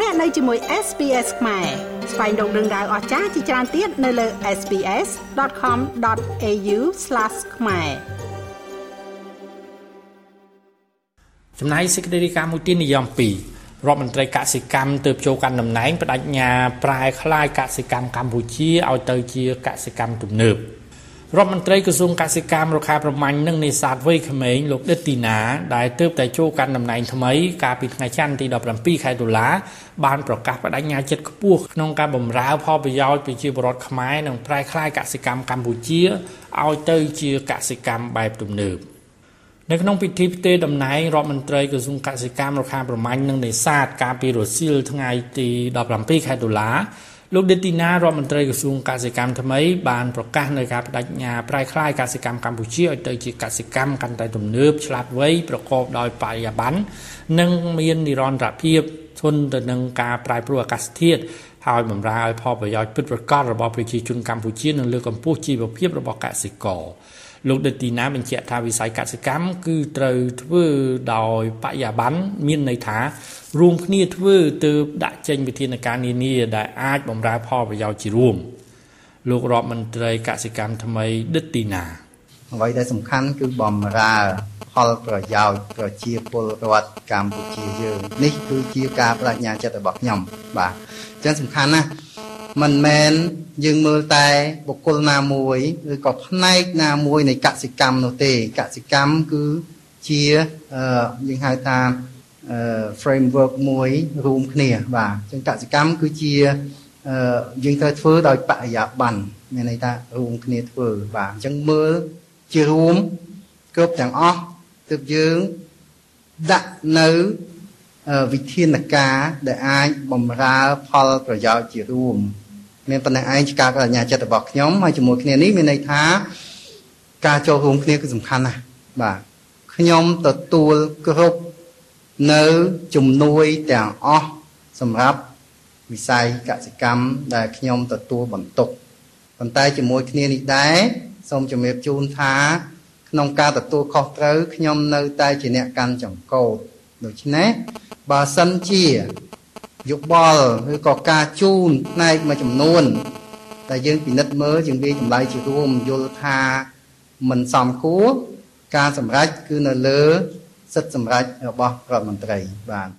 លោកអ្នកនៅជាមួយ SPS ខ្មែរស្វែងរកដឹងដៅអស្ចារ្យជាច្រើនទៀតនៅលើ SPS.com.au/ ខ្មែរចំណាយសេចក្តីរាយការណ៍មួយទៀតនិយម2រដ្ឋមន្ត្រីកសិកម្មទើបចូលកាន់តំណែងបដិញ្ញាប្រែក្លាយកសិកម្មកម្ពុជាឲ្យទៅជាកសិកម្មទំនើប រដ្ឋមន្ត្រីក្រសួងកសិកម្មរុក្ខាប្រមាញ់និងនេសាទវ័យក្មេងលោកដិតទីណាដែលទើបតែចូលកាន់តំណែងថ្មីកាលពីថ្ងៃច័ន្ទទី17ខែតុលាបានប្រកាសបដិញ្ញាចិត្តខ្ពស់ក្នុងការបម្រើផលប្រយោជន៍ប្រជាពលរដ្ឋខ្មែរនិងប្រែក្លាយកសិកម្មកម្ពុជាឲ្យទៅជាកសិកម្មបែបទំនើបនៅក្នុងពិធីផ្ទេរតំណែងរដ្ឋមន្ត្រីក្រសួងកសិកម្មរុក្ខាប្រមាញ់និងនេសាទកាលពីរសៀលថ្ងៃទី17ខែតុលា លោកដេទីណារដ្ឋមន្ត្រីក្រសួងកសិកម្មថ្មីបានប្រកាសនៅការបដិញ្ញាប្រែក្លាយកសិកម្មកម្ពុជាឲ្យទៅជាកសិកម្មកាន់តែទំនើបឆ្លាតវៃប្រកបដោយបរិយាបន្ននិងមាននិរន្តរភាពធន់ទៅនឹងការប្រែប្រួលអាកាសធាតុ ហើយបម្រើឲ្យផលប្រយោជន៍ពិតប្រាកដរបស់ប្រជាជនកម្ពុជានិងលើកកម្ពស់ជីវភាពរបស់កសិករលោកដេទីណាបញ្ជាក់ថាវិស័យកសិកម្មគឺត្រូវធ្វើដោយបរិយាបន្នមានន័យថារួមគ្នាធ្វើទើបដាក់ចេញវិធានការនានាដែលអាចបម្រើផលប្រយោជន៍ជារួមលោករដ្ឋមន្ត្រីកសិកម្មថ្មីដិតទីណាអ្វីដែលសំខាន់គឺបំរើ ផលប្រយោជន៍ប្រជាពលរដ្ឋកម្ពុជាយើងនេះគឺជាការបដិញ្ញាចិត្តរបស់ខ្ញុំបាទអញ្ចឹងសំខាន់ណាស់មិនមែនយើងមើលតែបុគ្គលណាមួយឬក៏ផ្នែកណាមួយនៃកសិកម្មនោះទេកសិកម្មគឺជាយើងហៅថា framework មួយរួមគ្នាបាទអញ្ចឹងកសិកម្មគឺជាយើងត្រូវធ្វើដោយបរិយាបន្នមានន័យថារួមគ្នាធ្វើបាទអញ្ចឹងមើលជារួមគ្រប់ទាំងអស់ ទើបយើងដាក់នៅវិធានការដែលអាចបំរើផលប្រយោជន៍ជារួមមានប៉ុណ្ណេះឯងជាការបញ្ញាចិត្តរបស់ខ្ញុំហើយជាមួយគ្នានេះមានន័យថាការចូលរួមគ្នាគឺសំខាន់ណាស់បាទខ្ញុំទទួលគ្រប់នៅជំនួយទាំងអស់សម្រាប់វិស័យកសិកម្មដែលខ្ញុំទទួលបន្ទុកប៉ុន្តែជាមួយគ្នានេះដែរសូមជំរាបជូនថា ក្នុងការទទួលខុសត្រូវខ្ញុំនៅតែជាអ្នកកាន់ចង្កូតដូច្នេះបើសិនជាយោបល់ឬក៏ការជូនផ្នែកមួយចំនួនតែយើងពិនិត្យមើលយើងវាចម្លើយជារួមយល់ថាមិនសមគួរការសម្រេចគឺនៅលើសិទ្ធិសម្រេចរបស់រដ្ឋមន្ត្រីបាទ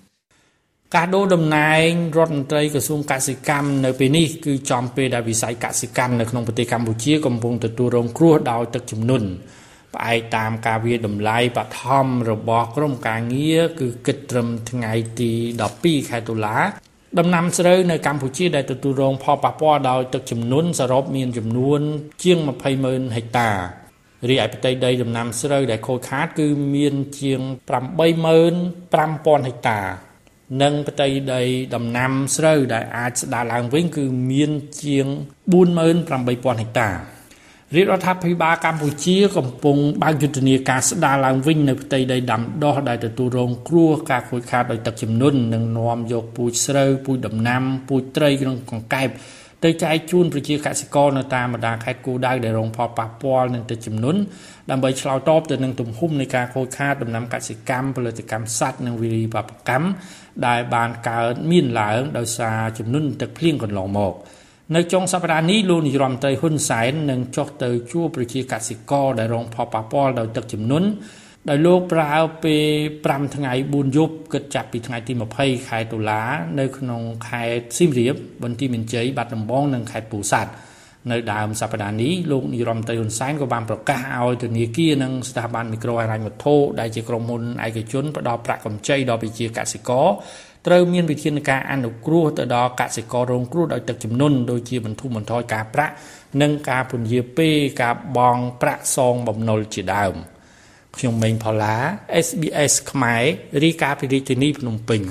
ការដូរតំណែងរដ្ឋមន្ត្រីក្រសួងកសិកម្មនៅពេលនេះគឺចំពេលដែលវិស័យកសិកម្មនៅក្នុងប្រទេសកម្ពុជាកំពុងទទួលរងគ្រោះដោយទឹកជំនន់ ផ្អែកតាមការវាតម្លៃបឋមរបស់ក្រមការងារគឺគិតត្រឹមថ្ងៃទី12ខែតុលាដំណាំស្រូវនៅកម្ពុជាដែលទទួលរងផលប៉ះពាល់ដោយទឹកជំនន់សរុបមានចំនួន ជាង200,000ហិកតារីឯផ្ទៃដីដំណាំស្រូវដែលខូចខាត គឺមានជាង85,000ហិកតា និងផ្ទៃដីដំណាំស្រូវដែលអាចស្ដារឡើងវិញគឺមានជាង48,000ហិកតា រាជរដ្ឋាភិបាលកម្ពុជាកំពុងបើកយុទ្ធនាការស្ដារឡើងវិញនៅផ្ទៃដីដាំដុះដែលទទួលរងគ្រោះការខូចខាតដោយទឹកជំនន់និងនាំយកពូជស្រូវពូជដំណាំពូជត្រីក្នុងកង្កែបទៅចែកជូនប្រជាកសិករនៅតាមបណ្ដាខេត្តគោលដៅដែលរងផលប៉ះពាល់នឹងទឹកជំនន់ដើម្បីឆ្លើយតបទៅនឹងទំហំនៃការខូចខាតដំណាំកសិកម្មផលិតកម្មសត្វនិងវិរិយបព្វកម្មដែលបានកើតមានឡើងដោយសារជំនន់ទឹកភ្លៀងកន្លងមក។ នៅចុងសប្តាហ៍នេះលោកនាយរដ្ឋមន្ត្រីហ៊ុនសែននឹងចុះទៅជួបប្រជាកសិករដែលរងផលប៉ះពាល់ដោយទឹកជំនន់ដោយលោកប្រើពេល5ថ្ងៃ4យប់គិតចាប់ពីថ្ងៃទី20ខែតុលានៅក្នុងខេត្តសៀមរាបបន្ទាយមានជ័យបាត់ដំបងនិងខេត្តពោធិ៍សាត់នៅដើមសប្តាហ៍នេះលោកនាយរដ្ឋមន្ត្រីហ៊ុនសែនក៏បានប្រកាសឲ្យធនាគារនិងស្ថាប័នមីក្រូហិរញ្ញវត្ថុដែលជាក្រុមហ៊ុនឯកជនផ្ដល់ប្រាក់កម្ចីដល់ប្រជាកសិករ ត្រូវមានវិធានការអនុគ្រោះទៅដល់កសិកររងគ្រោះដោយទឹកជំនន់ដូចជាបន្ធូរបន្ថយការប្រាក់និងការពន្យាពេលការបង់ប្រាក់សងបំណុលជាដើមខ្ញុំម៉េងផល្លា SBS ខ្មែររីកាពីរាជធានីភ្នំពេញ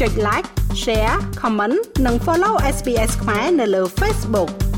ចុច like share comment និង follow SBS ខ្មែរនៅលើ Facebook